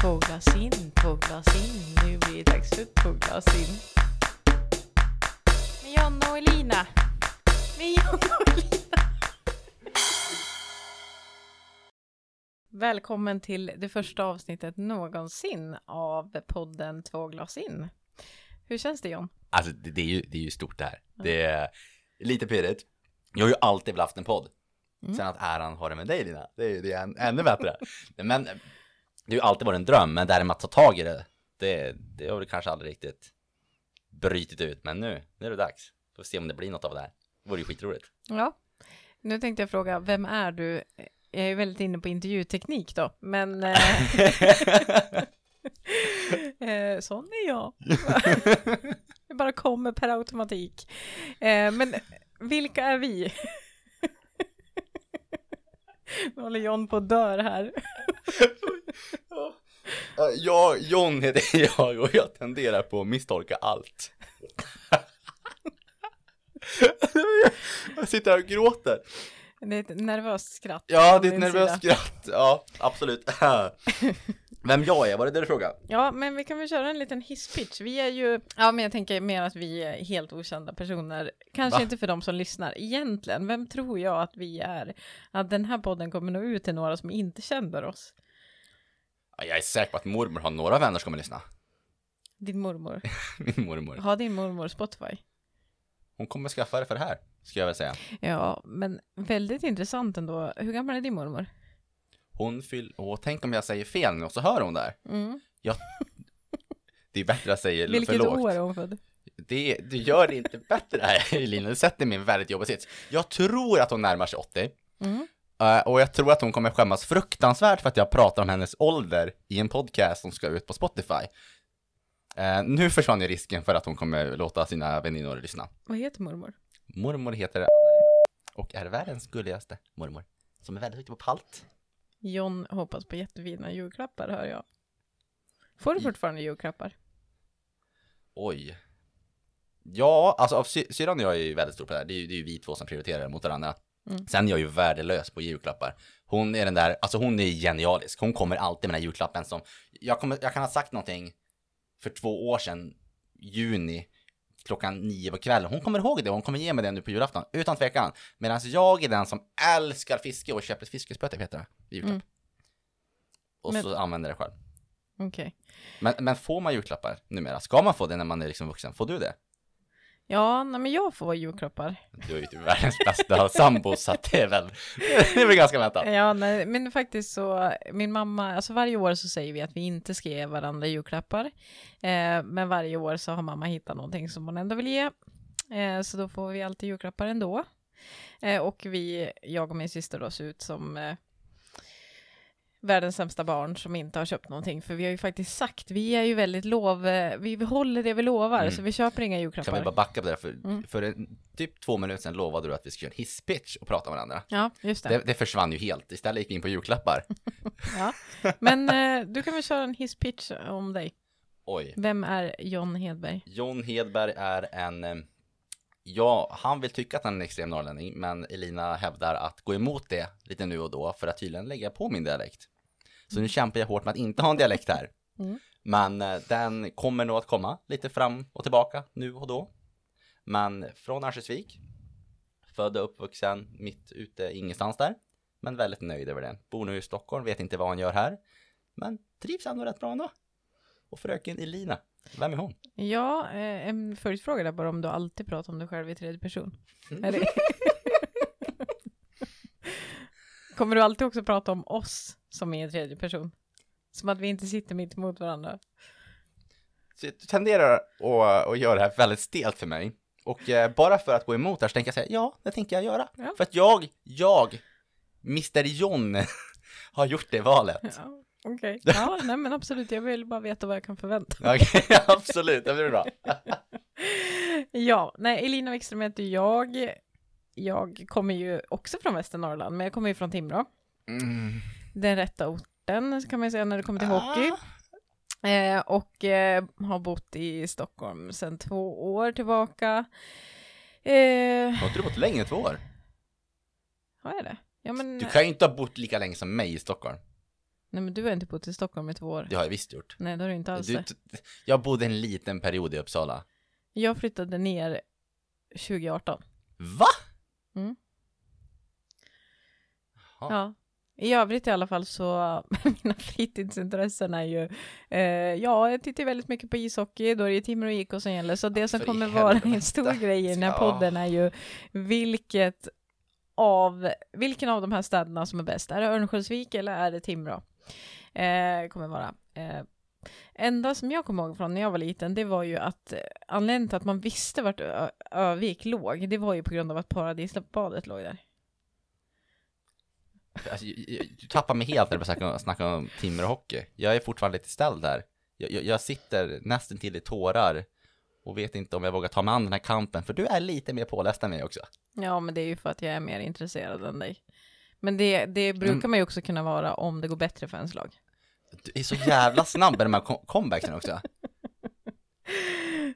Två glas in, två glas in, nu blir det dags för två glas in. Med Jonna och Elina. Med Jonna och Elina. Välkommen till det första avsnittet någonsin av podden Två glas in. Hur känns det John? Alltså det, det, är ju, det är ju stort det här. Det är lite pirrigt. Jag har ju alltid velat haft en podd. Mm. Sen att äran har det med dig Lina, det är, det är än, ännu bättre. men det har ju alltid varit en dröm, men där med att ta tag i det, det, det har väl kanske aldrig riktigt brytit ut. Men nu, nu är det dags. Får se om det blir något av det här. Det vore ju skitroligt. Ja, nu tänkte jag fråga, vem är du? Jag är väldigt inne på intervjuteknik då, men... eh, eh, sån är jag. Det bara kommer per automatik. Eh, men vilka är vi? Nu håller John på att dör här. Jag, John heter jag och jag tenderar på att misstolka allt. jag sitter här och gråter. Det är ett nervöst skratt. Ja, det är ett nervöst sida. skratt. Ja, absolut. Vem jag är, var det det du frågade? Ja, men vi kan väl köra en liten hisspitch. Vi är ju, ja men jag tänker mer att vi är helt okända personer. Kanske Va? inte för de som lyssnar. Egentligen, vem tror jag att vi är? Att den här podden kommer nå ut till några som inte känner oss. Ja, Jag är säker på att mormor har några vänner som kommer lyssna. Din mormor. Min mormor. Har din mormor Spotify? Hon kommer skaffa det för det här, ska jag väl säga. Ja, men väldigt intressant ändå. Hur gammal är din mormor? Hon fyll... Åh, tänk om jag säger fel nu och så hör hon där. Mm. Det är bättre att säga Vilket för lågt. år är hon född? Det, du gör det inte bättre här, Elina. Du sätter mig i en väldigt jobbig sits. Jag tror att hon närmar sig 80. Mm. Eh, och jag tror att hon kommer skämmas fruktansvärt för att jag pratar om hennes ålder i en podcast som ska ut på Spotify. Eh, nu försvann ju risken för att hon kommer låta sina väninnor lyssna. Vad heter mormor? Mormor heter och är världens gulligaste mormor. Som är väldigt duktig på palt. John hoppas på jättefina julklappar, hör jag. Får du fortfarande julklappar? Oj. Ja, alltså syrran och jag är ju väldigt stor på det här. Det är ju, det är ju vi två som prioriterar mot varandra. Mm. Sen är jag ju värdelös på julklappar. Hon är den där, alltså hon är genialisk. Hon kommer alltid med den här julklappen som, jag, kommer, jag kan ha sagt någonting för två år sedan, juni, klockan nio på kvällen. Hon kommer ihåg det och hon kommer ge mig det nu på julafton, utan tvekan. Medan jag är den som älskar fiske och köper ett fiskespö, heter det, i julklapp. Mm. Och Men- så använder det själv. Okej. Men, men får man julklappar numera? Ska man få det när man är liksom vuxen? Får du det? Ja, nej, men jag får julklappar. Du är ju typ världens bästa sambo så att det är väl, det är väl ganska väntat. Ja, nej, men faktiskt så, min mamma, alltså varje år så säger vi att vi inte ska ge varandra julklappar. Eh, men varje år så har mamma hittat någonting som hon ändå vill ge. Eh, så då får vi alltid julklappar ändå. Eh, och vi, jag och min syster då, ser ut som eh, världens sämsta barn som inte har köpt någonting. För vi har ju faktiskt sagt, vi är ju väldigt lov, eh, vi håller det vi lovar, Mm. så vi köper inga Kan vi julklappar. bara backa på det? För, Mm. för en, typ två minuter sedan lovade du att vi skulle göra en hisspitch och prata med varandra. Ja, just det. Det, det försvann ju helt. Istället gick vi in på julklappar. Ja. Men eh, du kan väl köra en hisspitch om dig. Oj. Vem är John Hedberg? John Hedberg är en, eh, ja, han vill tycka att han är en extrem norrlänning, men Elina hävdar att gå emot det lite nu och då för att tydligen lägga på min dialekt. Så nu kämpar jag hårt med att inte ha en dialekt här. Mm. Men eh, den kommer nog att komma lite fram och tillbaka nu och då. Men från Örnsköldsvik, född och uppvuxen mitt ute ingenstans där. Men väldigt nöjd över det. Bor nu i Stockholm, vet inte vad han gör här. Men trivs ändå rätt bra ändå. Och fröken Elina, vem är hon? Ja, eh, en följdfråga där bara om du alltid pratar om dig själv i tredje person. Det... Kommer du alltid också prata om oss som är i tredje person? Som att vi inte sitter mitt emot varandra. Så du tenderar att, att göra det här väldigt stelt för mig. Och eh, bara för att gå emot här så tänker jag säga, ja, det tänker jag göra. Ja. För att jag, jag, Mr John, har gjort det valet. Ja, okej. Ja, nej men absolut. Jag vill bara veta vad jag kan förvänta mig. Okej, absolut, det blir bra. Ja, nej, Elina Wikström heter jag. Jag kommer ju också från Västernorrland, men jag kommer ju från Timrå. Mm. Den rätta orten kan man ju säga när det kommer till hockey. Ah. Eh, och eh, har bott i Stockholm sedan två år tillbaka. Eh, Har inte du bott längre än två år? har jag det? Ja men, Du kan ju inte ha bott lika länge som mig i Stockholm. Nej men du har inte bott i Stockholm i två år. Det har jag visst gjort. Nej det har du inte alls Du, jag bodde en liten period i Uppsala. Jag flyttade ner 2018. Va? Mm. Jaha. Ja. I övrigt i alla fall så, mina fritidsintressen är ju, eh, ja, jag tittar väldigt mycket på ishockey, då är det Timrå IK som gäller, så det som för i kommer vara en stor grej i den här Ja. podden är ju vilket av, vilken av de här städerna som är bäst, är det Örnsköldsvik eller är det Timrå? Eh, kommer vara. Eh, enda som jag kommer ihåg från när jag var liten, det var ju att eh, anledningen till att man visste vart Ö- Övik låg, det var ju på grund av att Paradisbadet låg där. Alltså, du tappar mig helt när du börjar snacka, om Timrå hockey. Jag är fortfarande lite ställd där. Jag, jag, jag sitter nästan till i tårar och vet inte om jag vågar ta mig an den här kampen, för du är lite mer påläst än mig också. Ja, men det är ju för att jag är mer intresserad än dig. Men det, det brukar man ju också kunna vara om det går bättre för ens lag. Du är så jävla snabb med de här com- comebacksen också.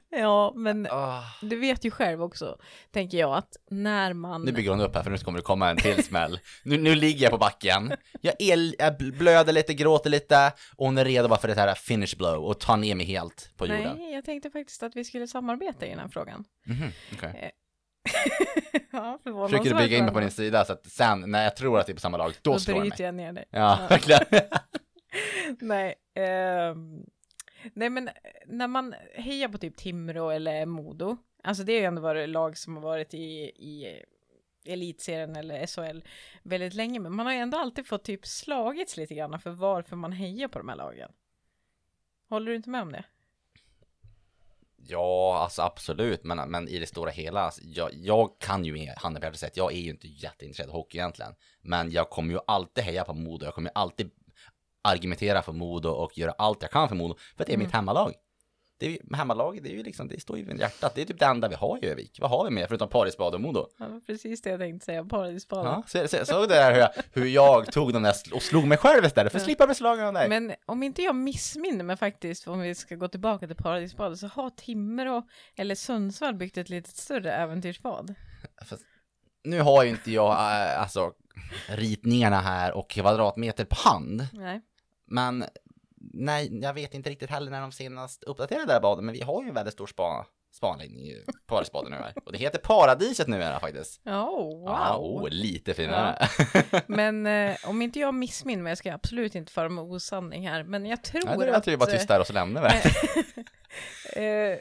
Ja, men Ah. du vet ju själv också, tänker jag, att när man... Nu bygger hon upp här för nu kommer det komma en till smäll. Nu, nu ligger jag på backen. Jag, är, jag blöder lite, gråter lite och hon är redo bara för det här finish blow och ta ner mig helt på jorden. Nej, jag tänkte faktiskt att vi skulle samarbeta i den här frågan. Mhm, okej. ja, Försöker du bygga in mig på din sida så att sen när jag tror att vi är på samma lag, då Då slår jag mig. bryter jag ner dig. Ja, Ja. verkligen. Nej, ehm, nej men när man hejar på typ Timrå eller Modo, alltså det har ju ändå varit lag som har varit i, i elitserien eller SHL väldigt länge, men man har ju ändå alltid fått typ slagits lite grann för varför man hejar på de här lagen. Håller du inte med om det? Ja, alltså absolut, men, men i det stora hela, alltså, jag, jag kan ju handen på att jag är ju inte jätteintresserad av hockey egentligen. Men jag kommer ju alltid heja på Modo, jag kommer ju alltid argumentera för Modo och göra allt jag kan för Modo, för att det är Mm. mitt hemmalag. Det är ju, hemmalaget, det är ju liksom, det står ju i hjärtat, det är typ det enda vi har i Övik. Vad har vi mer förutom Parisbad och Modo? Ja, det precis det jag tänkte säga, Paradisbadet. Ja, så, så, såg du där hur jag, hur jag tog den där och slog mig själv istället för att slippa bli slagen av dig? Men om inte jag missminner mig faktiskt, om vi ska gå tillbaka till Paradisbadet, så har Timrå eller Sundsvall byggt ett lite större äventyrsbad. Fast, nu har ju inte jag äh, alltså ritningarna här och kvadratmeter på hand. Nej. Men nej, jag vet inte riktigt heller när de senast uppdaterade det här badet, men vi har ju en väldigt stor spa, spaanläggning i Parisbadet nu här. Och det heter Paradiset nu här faktiskt. Oh, wow. Ja, oh, lite finare. Men eh, om inte jag missminner mig, jag ska absolut inte föra med osanning här, men jag tror Ja, det är att... jag bara tyst där och så lämnar vi. eh, eh,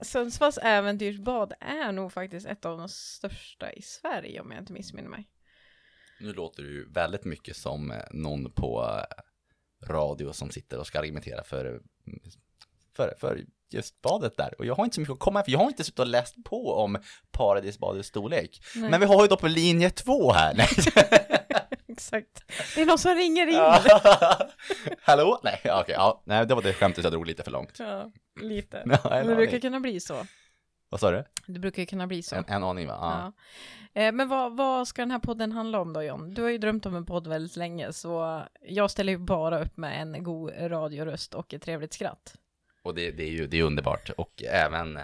Sundsvalls äventyrsbad är nog faktiskt ett av de största i Sverige om jag inte missminner mig. Nu låter du ju väldigt mycket som eh, någon på eh, radio som sitter och ska argumentera för, för, för just badet där. Och jag har inte så mycket att komma för jag har inte suttit och läst på om paradisbadets storlek. Nej. Men vi har ju då på linje två här. Nej. Exakt. Det är någon som ringer in. Hallå? Nej, okej, ja. Nej, det var det skämtet jag drog lite för långt. lite. Ja, en Men det brukar kunna bli så. Vad sa du? Det brukar ju kunna bli så. En, en aning va? Ja. Ja. Eh, Men vad, vad ska den här podden handla om då John? Du har ju drömt om en podd väldigt länge så jag ställer ju bara upp med en god radioröst och ett trevligt skratt. Och det, det är ju det är underbart. Och även,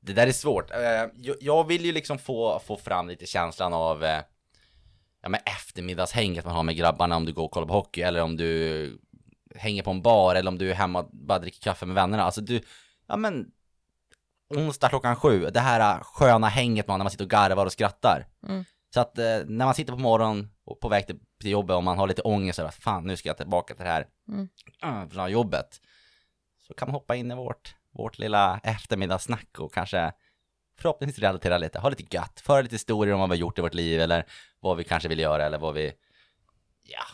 det där är svårt. Eh, jag- vill ju liksom få, få fram lite känslan av eh, ja, men eftermiddagshänget man har med grabbarna om du går och kollar på hockey eller om du hänger på en bar eller om du är hemma och bara dricker kaffe med vännerna. Alltså du, ja men onsdag klockan sju, det här sköna hänget man när man sitter och garvar och skrattar. Mm. Så att eh, när man sitter på morgonen och på väg till, till jobbet och man har lite ångest över att fan nu ska jag tillbaka till det här Mm. äh, jobbet. Så kan man hoppa in i vårt, vårt lilla eftermiddagssnack och kanske förhoppningsvis relatera lite, ha lite gött, föra lite historier om vad vi har gjort i vårt liv eller vad vi kanske vill göra eller vad vi, ja,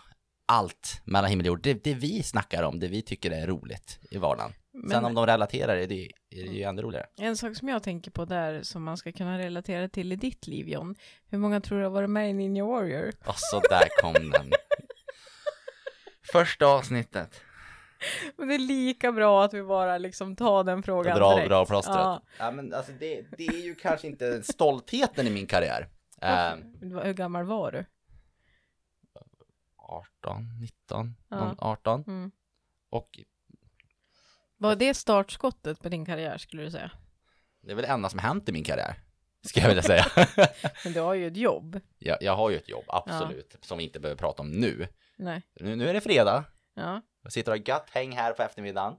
allt mellan himmel och jord. Det, det vi snackar om, det vi tycker är roligt i vardagen. Sen Men om de relaterar är det, är det ju ännu roligare. en sak som jag tänker på där som man ska kunna relatera till i ditt liv John. Hur många tror du har varit med i Ninja Warrior? Och så där kom den. Första avsnittet. Men det är lika bra att vi bara liksom tar den frågan Dra, direkt. dra plåstret. Ja. Ja. men alltså det, det är ju kanske inte stoltheten i min karriär. Eh, Hur gammal var du? 18, 19, Ja. någon 18. Mm. Och Var det startskottet på din karriär skulle du säga? det är väl det enda som hänt i min karriär. Ska jag vilja säga. Men du har ju ett jobb. jag, jag har ju ett jobb, absolut, som vi inte behöver prata om nu. Nej. Nu, nu är det fredag. Ja. Jag sitter och har gött häng här på eftermiddagen.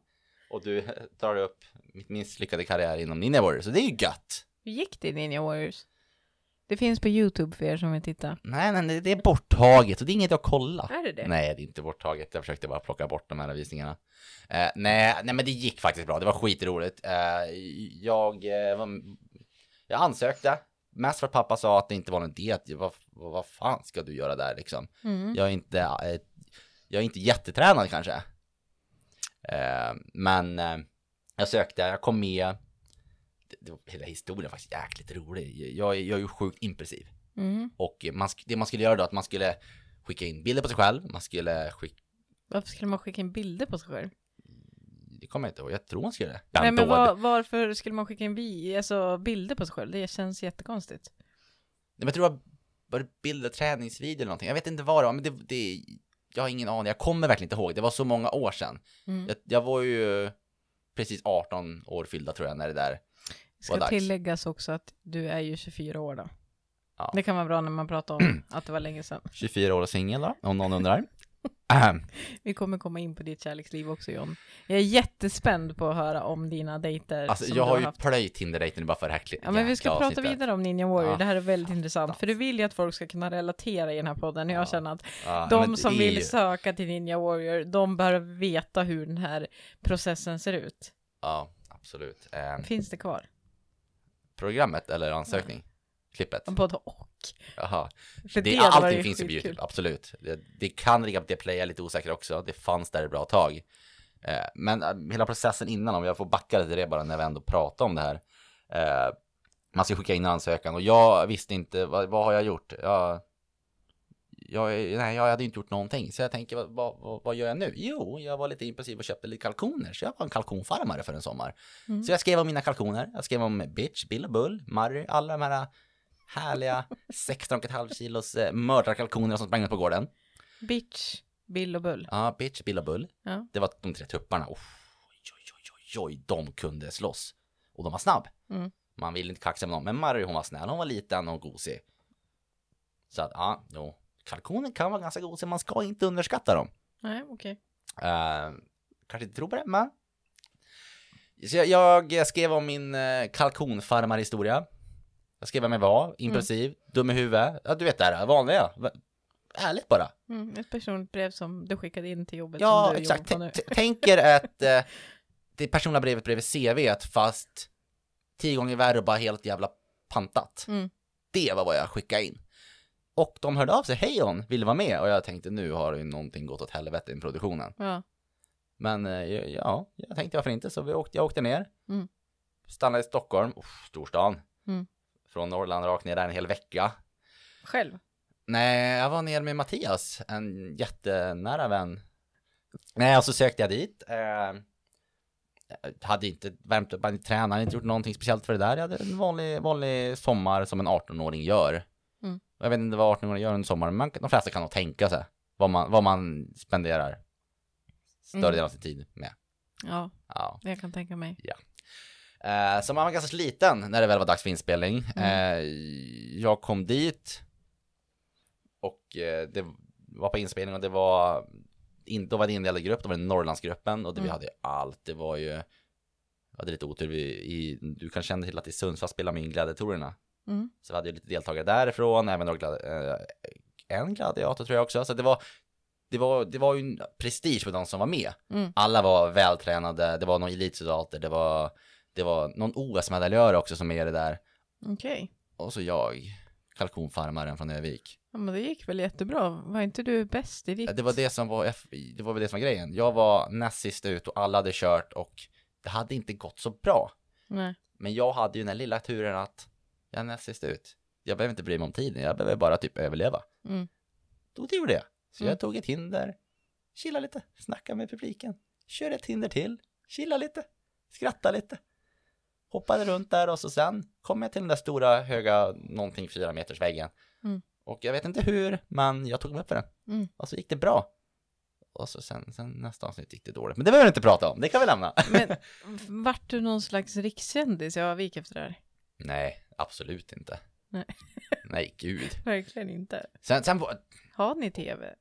Och du drar upp mitt misslyckade karriär inom Ninja Warrior, så det är ju gött. Hur gick det i Ninja Warriors? Det finns på YouTube för er som vill titta. Nej, nej, det- är borttaget och det är inget att kolla. Är det det? Nej, det är inte borttaget. Jag försökte bara plocka bort de här visningarna. Eh, nej, nej, men det gick faktiskt bra. Det var skitroligt. Eh, jag, eh, var, jag ansökte. Mest för att pappa sa att det inte var någon idé. Vad, vad, vad fan ska du göra där liksom? Mm. Jag är inte, eh, jag är inte jättetränad kanske. Eh, men eh, jag sökte, jag kom med. Hela historien är faktiskt jäkligt rolig. Jag, är- jag är ju sjukt impulsiv. Mm. Och man, det man skulle göra då att man skulle skicka in bilder på sig själv. Man skulle skicka, Varför skulle man skicka in bilder på sig själv? det kommer jag inte ihåg, jag tror man skulle det. Nej, men var, varför skulle man skicka in vi, alltså, bilder på sig själv? Det känns jättekonstigt. Nej, men jag tror det var, var det bilder, träningsvideo eller någonting. Jag vet inte vad det var, men det, det, jag har ingen aning. Jag kommer verkligen inte ihåg. Det var så många år sedan. Mm. Jag, jag var ju precis 18 år fyllda tror jag när det där Ska dags. tilläggas också att du är ju 24 år då. Ja. Det kan vara bra när man pratar om att det var länge sedan. 24 år och singel då, om någon undrar. Vi kommer komma in på ditt kärleksliv också John. Jag är jättespänd på att höra om dina dejter Alltså jag har ju haft. plöjt Tinder-dejten bara för det här. Ja men vi ska prata vidare om Ninja Warrior, Ja. det här är väldigt intressant. För du vill ju att folk ska kunna relatera i den här podden. Jag Ja. känner att Ja, de som vill ju- söka till Ninja Warrior, de bör veta hur den här processen ser ut. Ja, absolut. Eh, Finns det kvar? Programmet eller ansökning? Klippet? Både och. Jaha. För Det, hade allting finns ju på. YouTube, absolut. Det, det kan ligga på Dplay, jag är lite osäker också. Det fanns där ett bra tag. Eh, men eh, hela processen innan, om jag får backa lite det bara när vi ändå pratar om det här. Eh, man ska skicka in ansökan och jag visste inte, vad, vad har jag gjort? Jag, jag, nej, jag hade inte gjort någonting. Så jag tänker, vad, vad, vad, gör jag nu? Jo, jag var lite impulsiv och köpte lite kalkoner. Så jag var en kalkonfarmare för en sommar. Mm. Så jag skrev om mina kalkoner. Jag skrev om Bitch, Bill och Bull, Murray, alla de här härliga 16,5 kilos eh, mördarkalkoner som sprang ut på gården. Bitch, Bill och Bull. Ja, Bitch, Bill och Bull. Ja. Det var de tre tupparna. Oh, oj, oj, oj, oj, de kunde slåss. Och de var snabb. Mm. Man vill inte kaxa med dem, men Murray hon var snäll. Hon var liten och gosig. Så att, ja, jo. Kalkoner kan vara ganska gosiga, man ska inte underskatta dem. Nej, okej. Uh, kanske inte tror på det, men. Så jag, jag skrev om min uh, kalkonfarmarhistoria. Jag skrev vem jag var, impulsiv, dum i huvudet. Ja, du vet det här vanliga. Va- Ärligt bara. Mm, ett personligt brev som du skickade in till jobbet Ja, som du exakt. på nu. Tänk er att uh, det personliga brevet bredvid CVt fast tio gånger värre och bara helt jävla pantat. Mm. Det var vad jag skickade in. Och de hörde av sig, hej hon, vill du vara med? Och jag tänkte nu har ju någonting gått åt helvete i produktionen. Ja. Men eh, ja, jag tänkte varför inte, så vi åkte, jag åkte ner. Mm. Stannade i Stockholm, Uff, storstan. Mm. Från Norrland rakt ner där en hel vecka. Själv? Nej, jag var ner med Mattias, en jättenära vän. Nej, och så sökte jag dit. Eh, hade inte värmt upp, hade inte tränat, hade inte gjort någonting speciellt för det där. Jag hade en vanlig, vanlig sommar som en 18-åring gör. Jag vet inte vad 18-åringar gör under sommaren, men de flesta kan nog tänka sig vad man, vad man spenderar större Mm. delen av sin tid med. Ja, Ja. jag kan tänka mig. Eh, så man var ganska sliten när det väl var dags för inspelning. Mm. Eh, jag kom dit och eh, det var på inspelning och det var in, då var det indelad grupp, då var det Norrlandsgruppen och det, vi Mm. hade allt. Det var ju, jag hade lite otur, vi, i, du kan känna till att i Sundsvall spelar man in gladiatorerna. Mm. Så vi hade ju lite deltagare därifrån, även några gladi- eh, en gladiator tror jag också. Så det var, det var, det var ju en prestige för de som var med. Mm. Alla var vältränade, det var någon elitsoldater, det var, det var någon OS-medaljör också som är med i det där. Okej. Och så jag, kalkonfarmaren från Övik. Ja, men det gick väl jättebra. Var inte du bäst i ditt? Det var det som var, det var väl det som var grejen. Jag var näst sist ut och alla hade kört och det hade inte gått så bra. Nej. Men jag hade ju den här lilla turen att jag är näst sist ut. Jag behöver inte bry mig om tiden, jag behöver bara typ överleva. Mm. Då gjorde jag. Så Mm. jag tog ett hinder, chilla lite, snacka med publiken, kör ett hinder till, chilla lite, skratta lite. Hoppade runt där och så sen kom jag till den där stora höga någonting fyra meters väggen. Mm. Och jag vet inte hur, men jag tog mig upp för den. Mm. Och så gick det bra. Och så sen, sen nästa avsnitt gick det dåligt. Men det behöver vi inte prata om, det kan vi lämna. Men vart du någon slags rikskändis i Övik efter det här? Nej, absolut inte. Nej. Nej, gud. Verkligen inte. Sen, sen var, Har ni tv?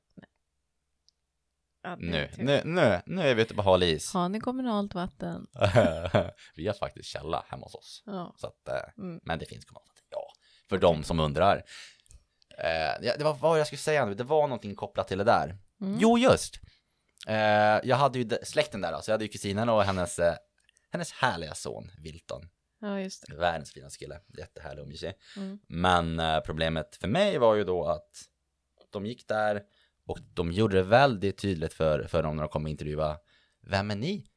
Ja, det är Nu, nu, nu, nu är vi ute på hal is. Har ni kommunalt vatten? vi har faktiskt källa hemma hos oss. Ja. Så att, eh, Mm. Men det finns kommunalt vatten, ja. För de som undrar. Eh, ja, det var vad jag skulle säga nu, det var någonting kopplat till det där. Mm. Jo, just. Eh, jag hade ju släkten där, alltså. jag hade ju kusinen och hennes, eh, hennes härliga son, Wilton. Ja, just det. Världens finaste kille, jättehärlig och mysig. Mm. Men eh, problemet för mig var ju då att de gick där och de gjorde det väldigt tydligt för, för dem när de kom och intervjua. Vem är ni?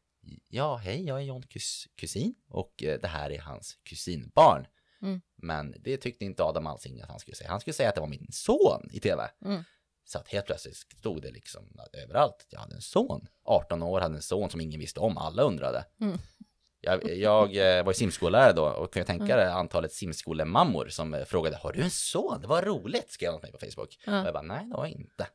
Ja, hej, jag är John kus, kusin och eh, det här är hans kusinbarn. Mm. Men det tyckte inte Adam Alsing att han skulle säga. Han skulle säga att det var min son i tv. Mm. Så att helt plötsligt stod det liksom överallt. Jag hade en son. 18 år, hade en son som ingen visste om. Alla undrade. Mm. Jag, jag eh, var ju simskollärare då och kan ju tänka dig antalet simskolemammor som eh, frågade Har du en son? Det var roligt, skrev de till mig på Facebook. Ja. Och jag bara, nej det var jag inte.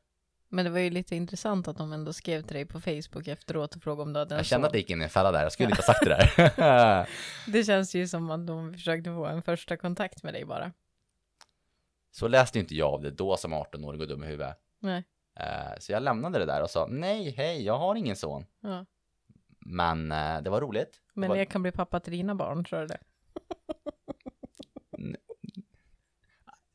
Men det var ju lite intressant att de ändå skrev till dig på Facebook efteråt och frågade om du hade en Jag kände son. att det gick in i en fälla där, jag skulle inte ha sagt det där. Det känns ju som att de försökte få en första kontakt med dig bara. Så läste inte jag av det då som 18-åring och dum i huvudet. Nej. Eh, Så jag lämnade det där och sa, nej, hej, jag har ingen son. Ja. Men eh, det var roligt. Men var... jag kan bli pappa till dina barn, tror du det?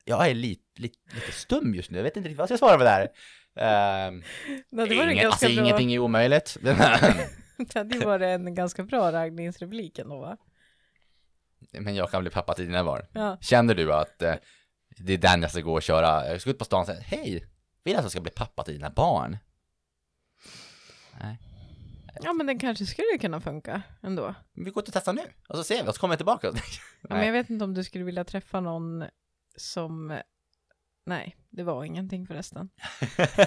Jag är lite, lite, lite stum just nu, jag vet inte riktigt vad jag ska svara på det här. Ehm, Ja, det var ingen, alltså bra. ingenting är omöjligt. Det hade ju varit en ganska bra raggningsreplik ändå va? Men jag kan bli pappa till dina barn. Ja. Känner du att eh, det är den jag ska gå och köra? Jag ska ut på stan och säga, hej, vill du att jag ska bli pappa till dina barn? Nej. Ja men den kanske skulle kunna funka ändå. Vi går och testar nu, och så ser vi, och så kommer jag tillbaka. Men jag vet inte om du skulle vilja träffa någon som... Nej, det var ingenting förresten.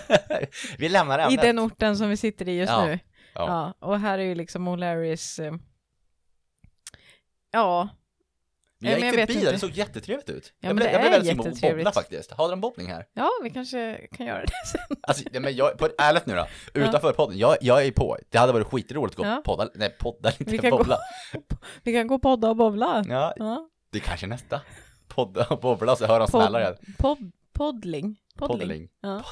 vi lämnar I ämnet. den orten som vi sitter i just Ja, nu. ja. Ja. Och här är ju liksom O'Larrys... Eh, ja, jag gick jag förbi där, det såg jättetrevligt ut. Ja, jag men blev, det jag blev väldigt sugen på att bowla faktiskt. Har de bowling här? ja, vi kanske kan göra det sen. Alltså, ja, men jag, på ärligt nu då, utanför podden, jag, jag är på. Det hade varit skitroligt att gå Ja. podda, nej podda, Vi inte kan gå- bowla. Vi kan gå podda och bowla. Ja, Ja. det är kanske nästa. Podda och bowla så hör de smäller igen. Pod, poddling. Poddling. Poddling. Ja.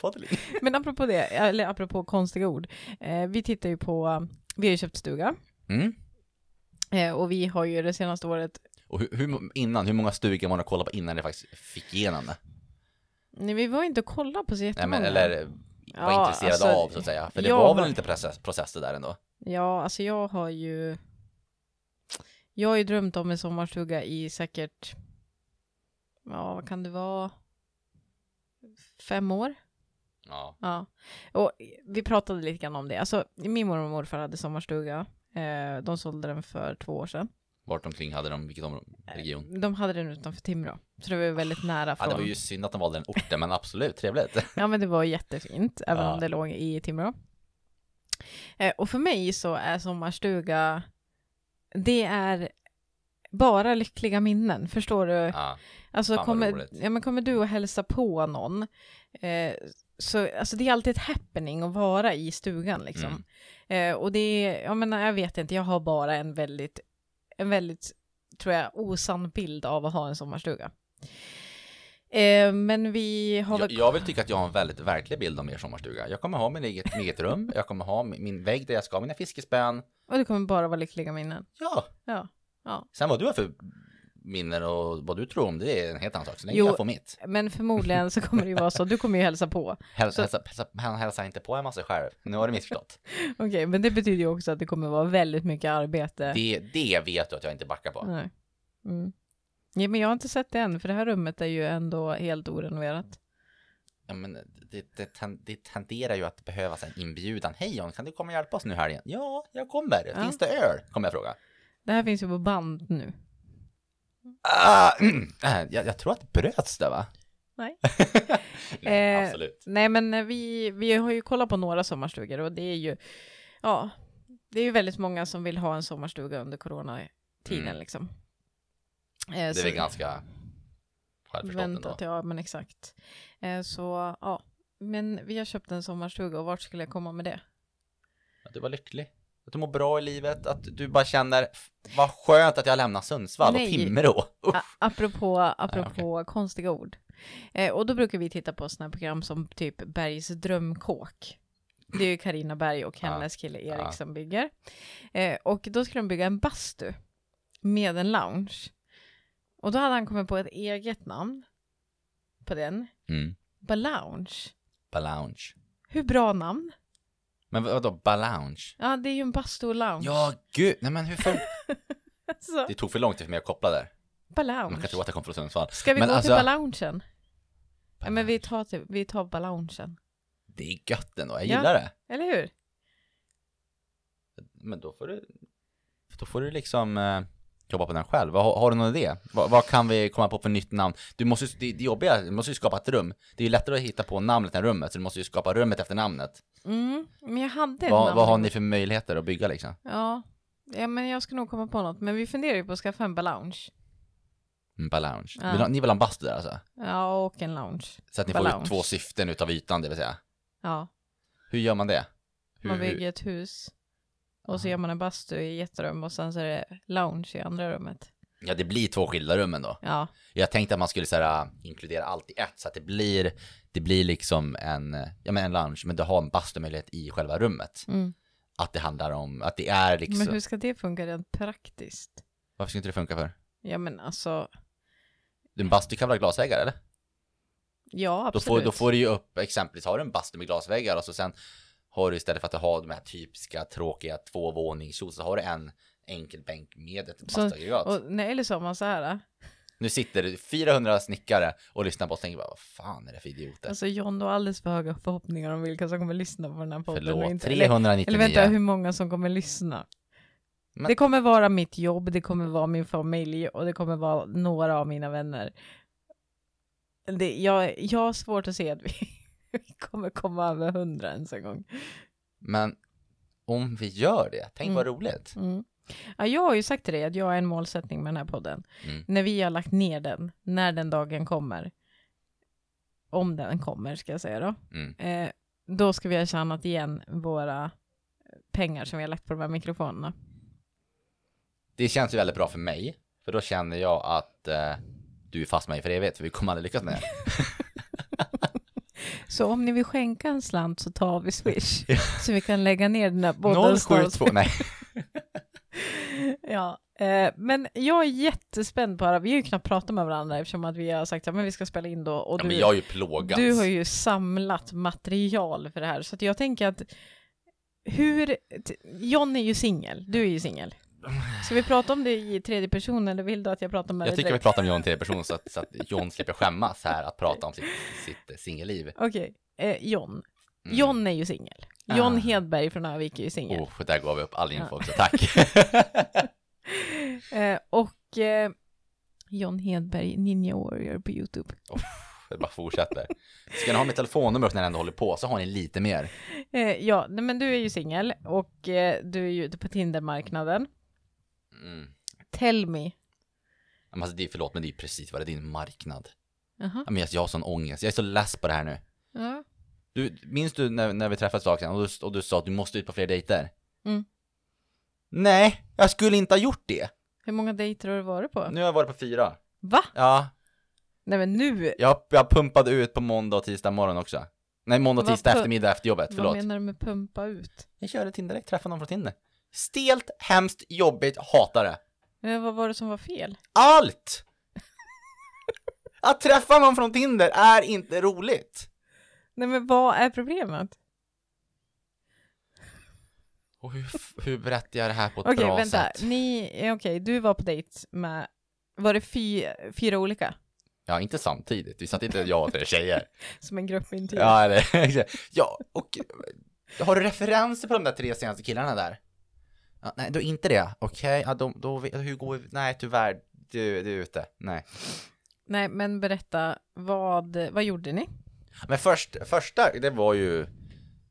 Poddling. Men apropå det, eller apropå konstiga ord. Eh, vi tittar ju på, vi har ju köpt stuga. Mm. Eh, och vi har ju det senaste året, Och hur, hur, innan, hur många stugor man har kollat på innan det faktiskt fick igenom det? nej vi var inte och kollade på så Nej, jättemånga. men, eller var Ja, intresserad alltså, av så att säga. För det var väl har- lite process, process det där ändå? Ja, alltså jag har ju, jag har ju drömt om en sommarstuga i säkert, ja vad kan det vara, fem år? Ja. Ja, och vi pratade lite grann om det. Alltså, min mormor och morfar hade sommarstuga. Eh, de sålde den för två år sedan. Vart omkring hade de, vilket område, region? De hade den utanför Timrå. Så det var ju väldigt nära Ja, från. det var ju synd att de valde den orten, men absolut, trevligt. Ja, men det var jättefint, även Ja. om det låg i Timrå. Eh, och för mig så är sommarstuga, det är bara lyckliga minnen, förstår du? Ja. Alltså kommer, ja, men kommer du att hälsa på någon, eh, så alltså det är alltid ett happening att vara i stugan liksom. Mm. Eh, och det är, jag menar, jag vet inte, jag har bara en väldigt, en väldigt, tror jag, osann bild av att ha en sommarstuga. Eh, men vi har Jag, vill tycka att jag har en väldigt verklig bild om er sommarstuga. Jag kommer ha min eget, mitt eget rum, jag kommer ha min, min vägg där jag ska ha mina fiskespön. Och det kommer bara vara lyckliga minnen. Ja. Ja. Ja. Sen vad du har för minnen och vad du tror om det är en helt annan sak. Så länge Jo. jag får mitt. Men förmodligen så kommer det ju vara så, du kommer ju hälsa på. Häl, Så- hälsa, hälsa, han hälsar inte på hemma sig själv. Nu har du missförstått. Okej, men det betyder ju också att det kommer vara väldigt mycket arbete. Det, det vet du att jag inte backar på. Nej. Mm. Ja, men jag har inte sett det än, för det här rummet är ju ändå helt orenoverat. Ja, men det, det, det tenderar ju att behövas en inbjudan. Hej John, kan du komma och hjälpa oss nu här igen? Ja, jag kommer. Ja. Finns det öl? Kommer jag fråga. Det här finns ju på band nu. Ah, äh, jag, jag tror att bröts det va? Nej. Nej, Eh, absolut. Nej, men vi, vi har ju kollat på några sommarstugor och det är ju, ja, det är ju väldigt många som vill ha en sommarstuga under coronatiden Mm. liksom. Eh, Det är så- väl ganska självförstått ändå. Ja men exakt. Eh, så ja, men vi har köpt en sommarstuga och vart skulle jag komma med det? Att du var lycklig. Att du mår bra i livet. Att du bara känner, "F- vad skönt att jag lämnar Sundsvall och Nej. Timrå. Uff. A- apropå apropå konstiga ord. Eh, och då brukar vi titta på sådana program som typ Bergs drömkåk. Det är ju Karina Berg och hennes kille Erik Ja. som bygger. Eh, och då skulle de bygga en bastu med en lounge. Och då hade han kommit på ett eget namn på den. Mm. Balounge. Balounge. Hur bra namn? Men vad- vadå, balounge? Ja, det är ju en bastu och lounge. Ja, gud, nej men hur fan? Så, Det tog för lång tid för mig att koppla där. balounge. Man kan tro att jag kom från Sundsvall. Ska vi Men gå alltså- till baloungen? Ja, men vi tar, till, vi tar baloungen. Det är gött ändå, jag Ja. gillar det. Eller hur? Men då får du, då får du liksom eh, jobba på den själv. Har, har du någon idé? Vad, vad kan vi komma på för nytt namn? Du måste, det, det jobbiga, är, du måste ju skapa ett rum. Det är ju lättare att hitta på namnet än rummet, så du måste ju skapa rummet efter namnet. Mm, men jag hade ett Vad, namn. vad har ni för möjligheter att bygga liksom? Ja. ja, men jag ska nog komma på något. Men vi funderar ju på att skaffa en balounge. Mm, Balounge. Ja. Vill, ni vill ha en bastu där alltså? Ja, och en lounge. Så att ni får Balounge. ut två syften utav ytan, det vill säga. Ja, Hur gör man det? Hur, man hur- bygger ett hus. Och så Aha. gör man en bastu i ett rum och sen så är det lounge i andra rummet. Ja, det blir två skilda rum ändå. Ja, Jag tänkte att man skulle så här, äh, inkludera allt i ett så att det blir, det blir liksom en, ja men en lounge, men du har en bastumöjlighet i själva rummet. mm. Att det handlar om, att det är liksom, men hur ska det funka rent praktiskt? varför ska inte det funka för? Ja, men alltså, en bastu kan ha glasväggar eller? ja Då absolut. får, då får du ju upp, exempelvis har du en bastu med glasväggar och så sen har du istället för att ha de här typiska tråkiga tvåvåningshus så har du en enkel bänk med ett. Och nej, eller så har man så här. äh. Nu sitter det 400 snickare och lyssnar på oss och tänker bara, vad fan är det för idioter? Alltså John, du har alldeles för höga förhoppningar om vilka som kommer lyssna på den här podden. Förlåt, inte- eller, 399. eller vänta, hur många som kommer lyssna? Men- Det kommer vara mitt jobb, det kommer vara min familj och det kommer vara några av mina vänner. Det, jag, jag har svårt att se att vi, vi kommer komma över hundra ens en gång. Men om vi gör det, tänk Mm. vad roligt. Mm. Ja, jag har ju sagt till dig att jag har en målsättning med den här podden. Mm. När vi har lagt ner den, när den dagen kommer, om den kommer ska jag säga då, Mm. eh, då ska vi ha tjänat igen våra pengar som vi har lagt på de här mikrofonerna. Det känns ju väldigt bra för mig, för då känner jag att eh, du är fast med mig för evigt, för vi kommer aldrig lyckas med det. Så om ni vill skänka en slant så tar vi Swish. så vi kan lägga ner den här podden 072, nej. Ja, eh, men jag är jättespänd på det. Vi har ju knappt pratat med varandra eftersom att vi har sagt att men vi ska spela in då. Och Ja, du, men jag har ju plågats. du har ju samlat material för det här. Så att jag tänker att hur, John är ju singel, du är ju singel. Ska vi prata om det i tredje person eller vill du att jag pratar med Jag dig tycker vi pratar om John till person så att, så att John slipper skämmas här att prata om sitt, sitt singelliv. Okej, eh, John. Mm. John är ju singel. John Ah. Hedberg från Övik är ju singel. Oh, där gav vi upp all info också, tack. Eh, och eh, John Hedberg, Ninja Warrior på YouTube. Det bara fortsätter. Ska ni ha mitt telefonnummer när ni ändå håller på så har ni lite mer. Eh, ja, nej, men du är ju singel och eh, du är ju ute på Tindermarknaden. Mm. Tell me. Men Alltså, det är, förlåt men det är precis vad det är din marknad. Ja, men jag, jag har sån ångest, jag är så less på det här nu. Ja. Du, minns du när, när vi träffades ett tag sedan och du, och du sa att du måste ut på fler dejter? Mm. Nej, jag skulle inte ha gjort det. Hur många dejter har du varit på? Nu har jag varit på fyra. Va? Ja, Nej men nu, jag, jag pumpade ut på måndag och tisdag morgon också. Nej, måndag och Vad tisdag pu- eftermiddag efter jobbet, vad förlåt. menar du med pumpa ut? Jag körde Tinder direkt, träffade någon från Tinder. Stelt, hemskt, jobbigt, hatar det. Eh, vad var det som var fel? Allt! Att träffa någon från Tinder är inte roligt. Nej men vad är problemet? Och hur, hur berättar jag det här på ett Okej, bra vänta. sätt? Ni, eh, okej, du var på dejt med, var det fy, fyra olika? Ja, inte samtidigt. Vi satt inte jag och tre tjejer. Som en gruppintervju? Ja, eller, ja, och har du referenser på de där tre senaste killarna där? Ja, nej, då inte det. Okej, ja, då, då, hur går vi? Nej, tyvärr, du, du är ute. Nej. Nej, men berätta, vad, vad gjorde ni? Men först, första, det var ju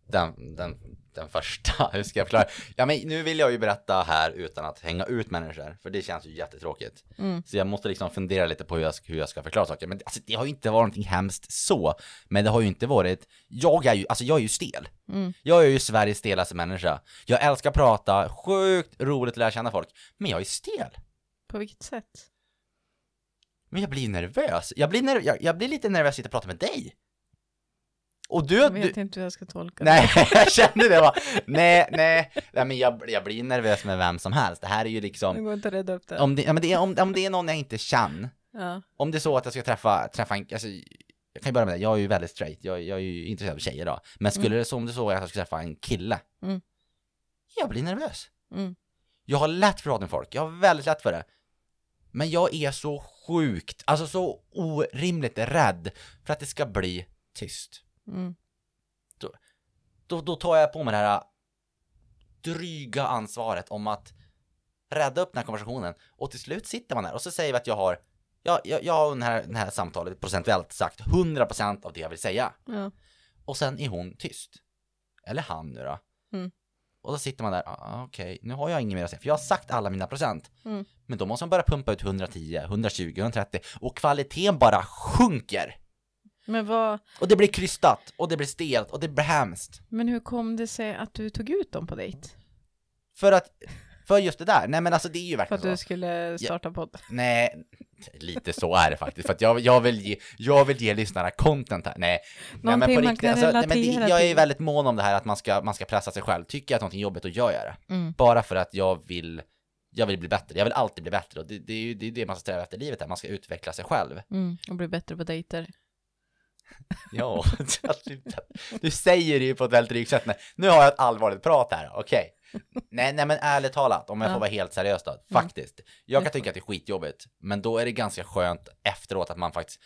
den, den, den första, hur ska jag förklara? Ja men nu vill jag ju berätta här utan att hänga ut människor, för det känns ju jättetråkigt. Mm. Så jag måste liksom fundera lite på hur jag, ska- hur jag ska förklara saker. Men alltså, det har ju inte varit någonting hemskt så, men det har ju inte varit, jag är ju, alltså jag är ju stel. Mm. Jag är ju Sveriges stelaste människa. Jag älskar att prata, sjukt roligt att lära känna folk, men jag är stel. På vilket sätt? Men jag blir nervös. Jag blir, nerv- jag, jag blir lite nervös att sitta och prata med dig. Och du, Jag du vet inte hur jag ska tolka Nej, jag kände det va. Nej, nej, nej men jag, jag blir nervös med vem som helst. Det här är ju det. Det liksom, går inte att rädda upp det. om det, ja, men det är, om, om det är någon jag inte känner, Ja. om det är så att jag ska träffa, träffa en, alltså, jag kan ju börja med det, jag är ju väldigt straight, jag, jag är ju intresserad av tjejer då. Men skulle det så om det är så att jag ska träffa en kille, Mm. jag blir nervös. Mm. Jag har lätt för att prata med folk, jag har väldigt lätt för det. Men jag är så sjukt, alltså så orimligt rädd för att det ska bli tyst. Mm. Då, då tar jag på mig det här dryga ansvaret om att rädda upp den här konversationen och till slut sitter man där och så säger vi att jag har jag, jag, jag har det här, det här samtalet procentuellt sagt 100% av det jag vill säga Ja. och sen är hon tyst. Eller han nu då. Mm. Och då sitter man där, ah, okej, nu har jag inget mer att säga, för jag har sagt alla mina procent. Mm. Men då måste man börja pumpa ut 110, 120, 130 och kvaliteten bara sjunker. Men, vad, Och det blir krystat och det blir stelt och det blir hemskt. men hur kom det sig att du tog ut dem på dejt? För att, för just det där, nej men alltså det är ju För verkligen att du så. skulle starta podd? Nej, lite så är det faktiskt. För att jag, jag, vill, ge, jag vill ge lyssnarna content här. Nej, nej men Någonting på man riktigt, alltså, nej, men det, jag är till. väldigt mån om det här att man ska, man ska pressa sig själv. Tycker jag att någonting är jobbigt, då gör jag det. Mm. Bara för att jag vill, jag vill bli bättre. Jag vill alltid bli bättre och det, det är ju det, är det man ska sträva efter i livet här. Man ska utveckla sig själv. Mm. Och bli bättre på dejter. Ja, du säger det ju på ett väldigt drygt sätt. Nej, nu har jag ett allvarligt prat här, okej. Nej, nej men ärligt talat, om jag Ja. får vara helt seriös då, faktiskt. Jag kan tycka att det är skitjobbigt, men då är det ganska skönt efteråt att man faktiskt,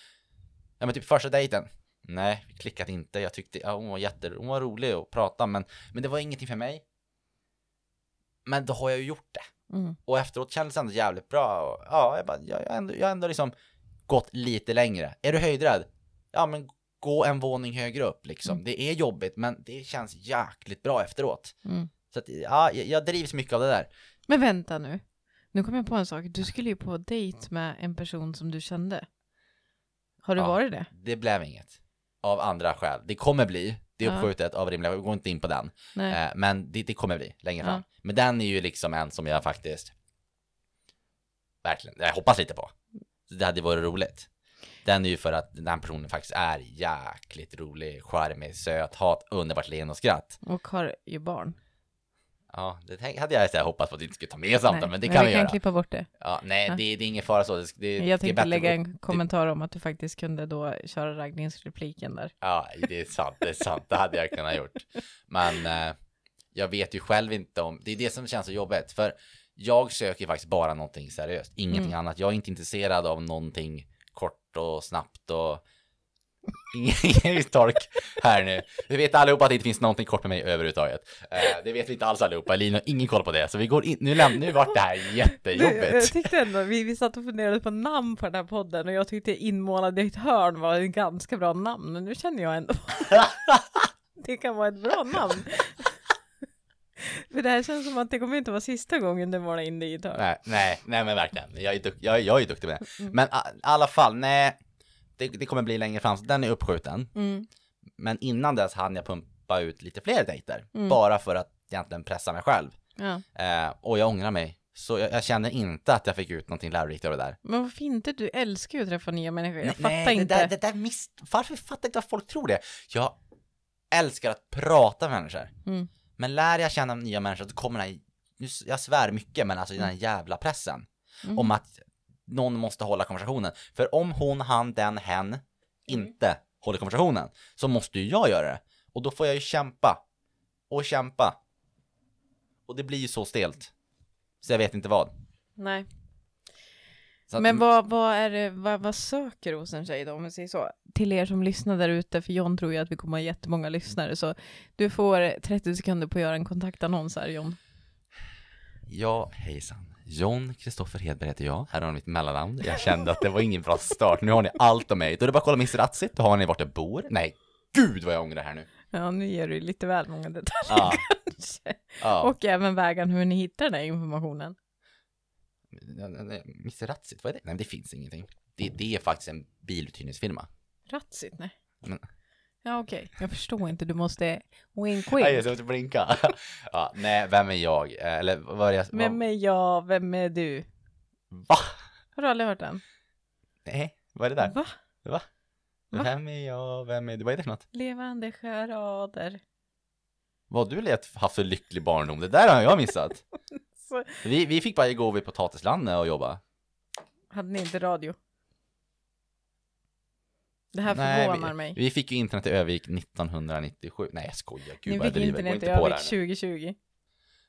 ja men typ första dejten, nej, klickat inte, jag tyckte, ja hon var jätte, hon var rolig att prata, men, men det var ingenting för mig. Men då har jag ju gjort det. Mm. Och efteråt kändes det ändå jävligt bra. Och, ja, jag, bara, jag, jag, ändå, jag ändå liksom gått lite längre. Är du höjdrädd? Ja, men gå en våning högre upp liksom. Mm. Det är jobbigt, men det känns jäkligt bra efteråt. Mm. Så att, ja, jag, jag drivs mycket av det där. Men vänta nu. Nu kom jag på en sak. Du skulle ju på dejt med en person som du kände. Har du Ja. varit det? Det blev inget. Av andra skäl. Det kommer bli. Det är Ja. uppskjutet av rimliga, jag går inte in på den. Eh, men det, det kommer bli längre fram. Ja. Men den är ju liksom en som jag faktiskt verkligen, jag hoppas lite på. Det hade varit roligt. Den är ju för att den personen faktiskt är jäkligt rolig, charmig, söt, har ett underbart leende och skratt. Och har ju barn. Ja, det hade jag så här hoppats på att vi inte skulle ta med samtal, Nej, men det kan vi, vi kan göra. klippa bort det. Ja, nej, Ja. det, det är ingen fara så. Det, det, det Jag tänkte bättre lägga en kommentar om att du faktiskt kunde då köra raggningsrepliken där. Ja, det är sant, det är sant, det hade jag kunnat gjort. Men eh, jag vet ju själv inte om, det är det som känns så jobbigt, för jag söker faktiskt bara någonting seriöst, ingenting Mm. annat. Jag är inte intresserad av någonting och snabbt och ingen tork här nu. Vi vet allihopa att det inte finns någonting kort med mig överhuvudtaget. Eh, det vet vi inte alls allihopa, Elin har ingen koll på det, så vi går in, nu, läm- nu vart det här Jag jättejobbigt. tyckte ändå, vi, vi satt och funderade på namn på den här podden och jag tyckte inmålad i ett hörn var ett ganska bra namn, men nu känner jag ändå det kan vara ett bra namn. För det här känns som att det kommer inte vara sista gången du målar in det i hörn. Nej, nej, nej men verkligen. Jag är, duk- jag, är- jag är duktig med det. Mm. Men i alla fall, nej. Det, det kommer bli längre fram, så den är uppskjuten. Mm. Men innan dess hann jag pumpa ut lite fler dejter. Mm. Bara för att egentligen pressa mig själv. Ja. Eh, och jag ångrar mig. Så jag, jag känner inte att jag fick ut någonting lärorikt av det där. Men varför inte? Du älskar ju att träffa nya människor. Jag Nej, fattar nej, inte. Det där, det där miss... Varför fattar inte att folk tror det? Jag älskar att prata med människor. Mm. Men lär jag känna nya människor så kommer den här, jag svär mycket, men alltså den här jävla pressen. Mm. Om att någon måste hålla konversationen. För om hon, han, den, hen inte håller konversationen så måste ju jag göra det. Och då får jag ju kämpa. Och kämpa. Och det blir ju så stelt. Så jag vet inte vad. Nej. Att- Men vad, vad är det, vad, vad söker hos en tjej då, om vi säger så? Till er som lyssnar där ute, för John tror ju att vi kommer ha jättemånga lyssnare, så du får 30 sekunder på att göra en kontaktannons här John. Ja, hejsan. John Kristoffer Hedberg heter jag. Här har ni mitt mellannamn. Jag kände att det var ingen bra start. Nu har ni allt om mig. Då är det bara att kolla Mr. Ratsit. Då har ni vart jag bor. Nej, gud vad jag ångrar här nu. Ja, nu ger du lite väl många detaljer Ja, kanske. ja. Och även vägen hur ni hittar den här informationen. Mr. Ratsit, vad är det? Nej, men det finns ingenting. Det, det är faktiskt en biluthyrningsfirma. Ratsit, nej. Men- Ja, okej. Jag förstår inte, du måste wink Nej, jag wink. måste blinka. ja, nej, vem är jag? Eh, Eller vad är jag? Vem är jag, vem är du? Va? Har du aldrig hört den? Nej, vad är det där? Va? Va? Va? Vem är jag, vem är du? Vad är det för något? Levande charader. Vad du lät haft för lycklig barndom? Det där har jag missat. Så, Vi, vi fick bara gå vid potatislandet och jobba. hade ni inte radio? Det här Nej, förvånar vi, mig. vi fick ju internet i Övik 1997. Nej jag skojar, gud Ni vad jag driver. Internet i inte det Övik här nu. 2020.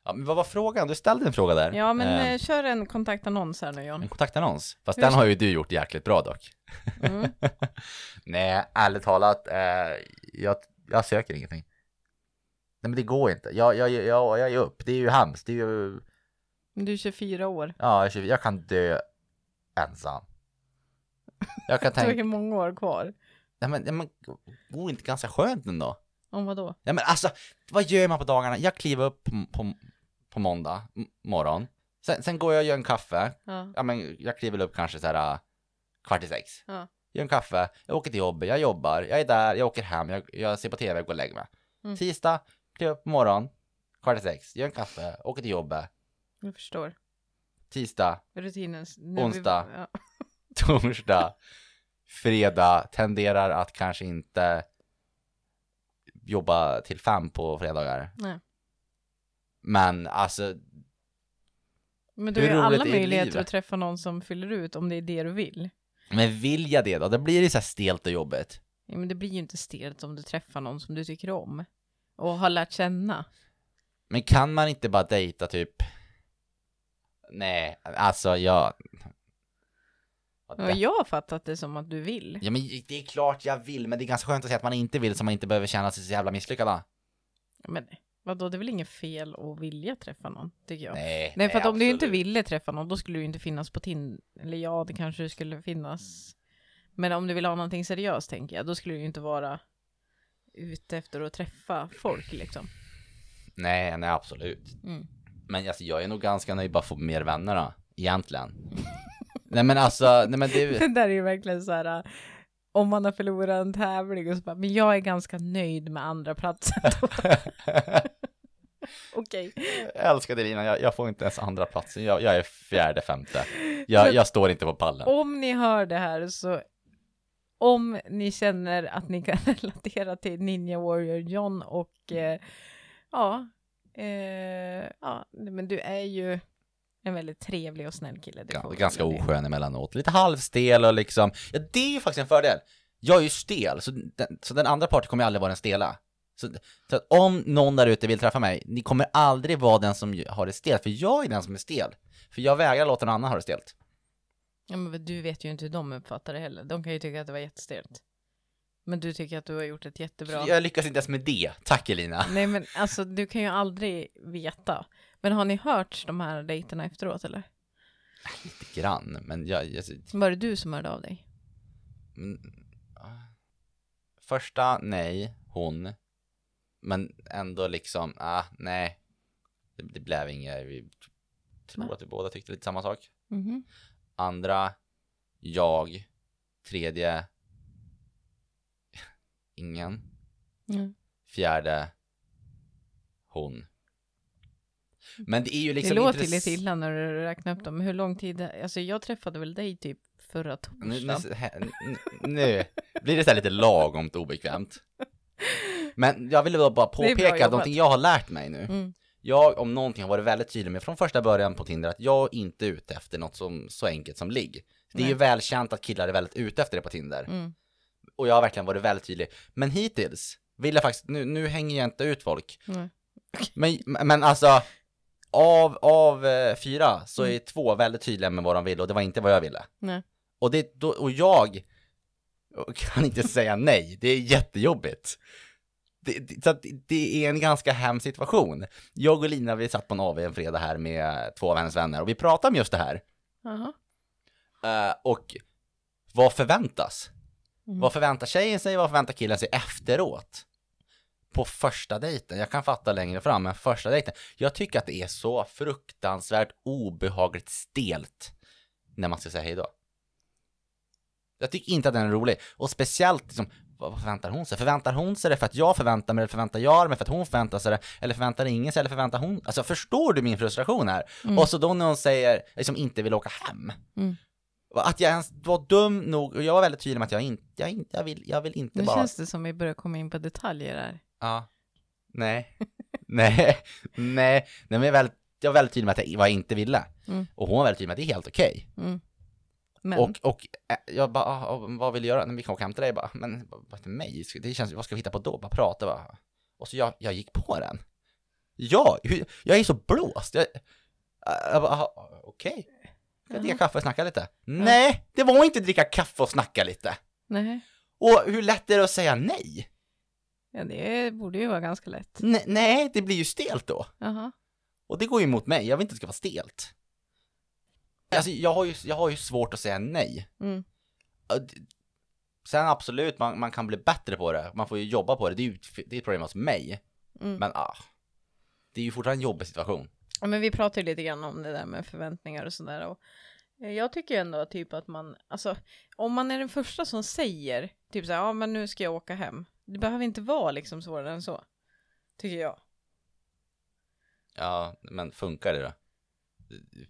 Ja, men vad var frågan? Du ställde en fråga där. Ja, men Eh, eh, kör en kontaktannons här nu John. en kontaktannons. Fast Hur den ska- har ju du gjort jäkligt bra dock. Mm. Nej, ärligt talat, eh, jag, jag söker ingenting. Nej men det går inte. Jag, jag, jag, jag är upp. Det är ju hemskt. Det är ju, Du är 24 år. ja, jag, jag kan dö ensam. Jag kan Du har ju tänka, många år kvar. nej men, nej, men går inte ganska skönt ändå? Om vad då? Nej men alltså, vad gör man på dagarna? Jag kliver upp på, på, på måndag morgon. Sen, sen går jag och gör en kaffe. Ja. Ja men jag kliver upp kanske så här äh, kvart i sex. Ja. Gör en kaffe, jag åker till jobbet, jag jobbar, jag är där, jag åker hem, jag, jag ser på tv, jag går och lägger mig. Mm. Tisdag, kliver upp på morgon, kvart i sex, gör en kaffe, åker till jobbet. Jag förstår. Tisdag, Rutinen. nu Onsdag. Ja. torsdag, fredag, tenderar att kanske inte jobba till fem på fredagar. Nej. Men alltså, Men du Hur har ju roligt alla är möjligheter livet? att träffa någon som fyller ut om det är det du vill. men vill jag det då? Det blir det så här stelt och jobbigt. Ja, men det blir ju inte stelt om du träffar någon som du tycker om. Och har lärt känna. Men kan man inte bara dejta typ? Nej, alltså jag... Ja, jag har fattat det som att du vill. Ja men det är klart jag vill, men det är ganska skönt att säga att man inte vill så man inte behöver känna sig så jävla misslyckad va? Men vadå, det är väl inget fel att vilja träffa någon, tycker jag. Nej, Nej, för att om du inte ville träffa någon, då skulle du inte finnas på Tinder. Eller ja, det kanske skulle finnas. Men om du vill ha någonting seriöst, tänker jag, då skulle du inte vara ute efter att träffa folk, liksom. Nej, nej absolut. Mm. Men alltså, jag är nog ganska nöjd bara få mer vänner då, egentligen. nej men alltså, nej men det... Det där är ju verkligen så här, äh, om man har förlorat en tävling och så bara, men jag är ganska nöjd med andra platsen. Okej. jag älskar det Lina, jag, jag får inte ens andra platsen. Jag, jag är fjärde, femte. Jag, jag står inte på pallen. Om ni hör det här så om ni känner att ni kan relatera till Ninja Warrior John och eh, ja, eh, ja, men du är ju en väldigt trevlig och snäll kille. Gan- vi ganska oskön emellanåt. Lite halvstel och liksom, ja det är ju faktiskt en fördel. Jag är ju stel, så den, så den andra parten kommer aldrig vara den stela. Så, så om någon där ute vill träffa mig, ni kommer aldrig vara den som har det stelt, för jag är den som är stel. För jag vägrar låta någon annan ha det stelt. Ja, men du vet ju inte hur de uppfattar det heller. De kan ju tycka att det var jättestelt. Men du tycker att du har gjort ett jättebra... Jag lyckas inte ens med det. Tack Elina. Nej men alltså du kan ju aldrig veta. Men har ni hört de här dejterna efteråt eller? Lite grann, men jag... jag Var det du som hörde av dig? mm, första, nej, hon. Men ändå liksom, ah, nej. Det, det blev inget, vi tror Va? att vi båda tyckte lite samma sak. Mhm. Andra, jag. Tredje, ingen. Mm. Fjärde, hon. Men det är ju liksom det låter lite illa när du räknar upp dem. Hur lång tid? Alltså jag träffade väl dig typ förra Nu, torsdagen. nu, nu blir det så här lite lagomt obekvämt. Men jag ville bara påpeka någonting jag har lärt mig nu. Mm. Jag om någonting har varit väldigt tydlig med från första början på Tinder att jag inte är ute efter något som så enkelt som ligg. Det är Nej. ju välkänt att killar är väldigt ute efter det på Tinder. Mm. Och jag har verkligen varit väldigt tydlig. Men hittills vill jag faktiskt, nu, nu hänger jag inte ut folk. Nej. Men, men alltså, av, av eh, fyra så är Mm. två väldigt tydliga med vad de vill och det var inte vad jag ville. Nej. Och, det, då, och jag kan inte säga nej, det är jättejobbigt. Det, det, så det- är en ganska hemsk situation. Jag och Lina, vi satt på en AV en fredag här med två av hennes vänner och vi pratade om just det här. Jaha. Eh, och vad förväntas? Mm. Vad förväntar tjejen sig, vad förväntar killen sig efteråt? På första dejten, jag kan fatta längre fram, men första dejten. Jag tycker att det är så fruktansvärt obehagligt stelt när man ska säga hej då. Jag tycker inte att den är rolig. Och speciellt, liksom, vad vad förväntar hon sig? Förväntar hon sig det för att jag förväntar mig det? Förväntar jag mig för att hon förväntar sig det? Eller förväntar ingen sig? Eller förväntar hon? Alltså förstår du min frustration här? Mm. Och så då när hon säger, liksom inte vill åka hem. Mm. Att jag ens var dum nog, och jag var väldigt tydlig med att jag inte, jag, inte, jag, vill, jag vill inte Nu bara... känns det som vi börjar komma in på detaljer här. Ja. Nej. nej. Nej. Nej, men jag, var väldigt, jag var väldigt tydlig med att jag, vad jag inte ville. Mm. Och hon var väldigt tydlig med att det är helt okej. Mm. Men, Och, och äh, jag bara, ah, ah, vad vill du göra? Nej, vi kan åka hem till dig bara, men vad till mig? Det känns, vad ska vi hitta på då? Bara prata bara. Och så jag, jag gick på den. Ja, jag är så blåst. Jag, jag bara, ah, okej. Ska jag dricka kaffe och snacka lite? Nej, det var inte dricka kaffe och snacka lite. nej, Och hur lätt är det att säga nej? ja, det borde ju vara ganska lätt. Nej, nej det blir ju stelt då. Jaha. Och det går ju emot mig, jag vill inte att det ska vara stelt. Alltså jag har ju, jag har ju svårt att säga nej. Mm. Sen absolut, man, man kan bli bättre på det, man får ju jobba på det, det är ju det är ett problem hos mig. Mm. Men ah, det är ju fortfarande en jobbig situation. Ja, men vi pratade lite grann om det där med förväntningar och sådär. Och eh, jag tycker ändå typ att man, alltså om man är den första som säger typ så här, ja men nu ska jag åka hem. Det behöver inte vara liksom svårare än så. Tycker jag. Ja, men funkar det då?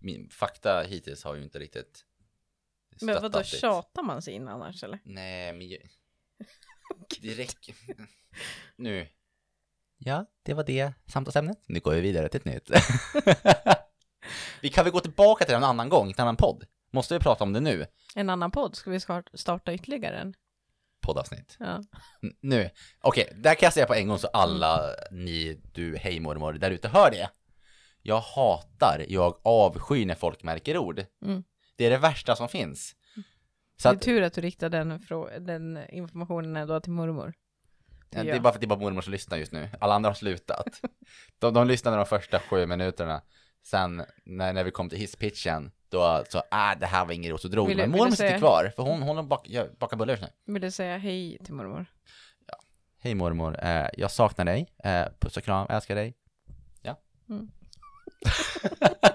Min fakta hittills har ju inte riktigt Men vadå, det. tjatar man sig in annars eller? Nej, men det räcker. Nu. Ja, det var det samtalsämnet. Nu går vi vidare till ett nytt. vi kan väl gå tillbaka till en annan gång, till en annan podd. Måste vi prata om det nu? En annan podd, ska vi starta ytterligare en? Poddavsnitt. Ja. N- nu. Okej, där kan jag säga på en gång så alla ni, du, hej mormor, där ute hör det. Jag hatar, jag avskyr när folk märker ord. Mm. Det är det värsta som finns. Så Det är att, tur att du riktar den, den informationen ändå till mormor. Ja, det är Ja. bara för att det är bara mormor som lyssnar just nu. Alla andra har slutat. De, de lyssnade de första sju minuterna. Sen när, när vi kom till hisspitchen, då så, ah, det här var inget roligt, så drog Vill Men mormor sitter kvar, för hon, hon bak, jag bakar bullar just nu. Vill du säga hej till mormor? Hej mormor, eh, jag saknar dig. Eh, puss och kram, älskar dig.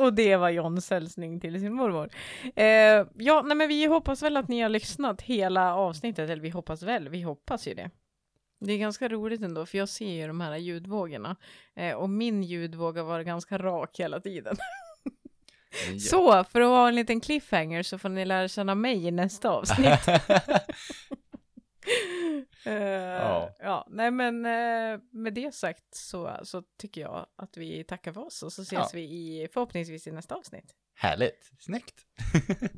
Och det var Johns hälsning till sin mormor. Eh, ja, nej men vi hoppas väl att ni har lyssnat hela avsnittet, eller vi hoppas väl, vi hoppas ju det. Det är ganska roligt ändå, för jag ser ju de här ljudvågorna. Eh, och min ljudvåg har varit ganska rak hela tiden. Jag- Så, för att ha en liten cliffhanger så får ni lära känna mig i nästa avsnitt. Eh, Ja. ja, nej men eh, med det sagt så, så tycker jag att vi tackar för oss och så ses Ja. vi i, förhoppningsvis i nästa avsnitt. Härligt, snyggt.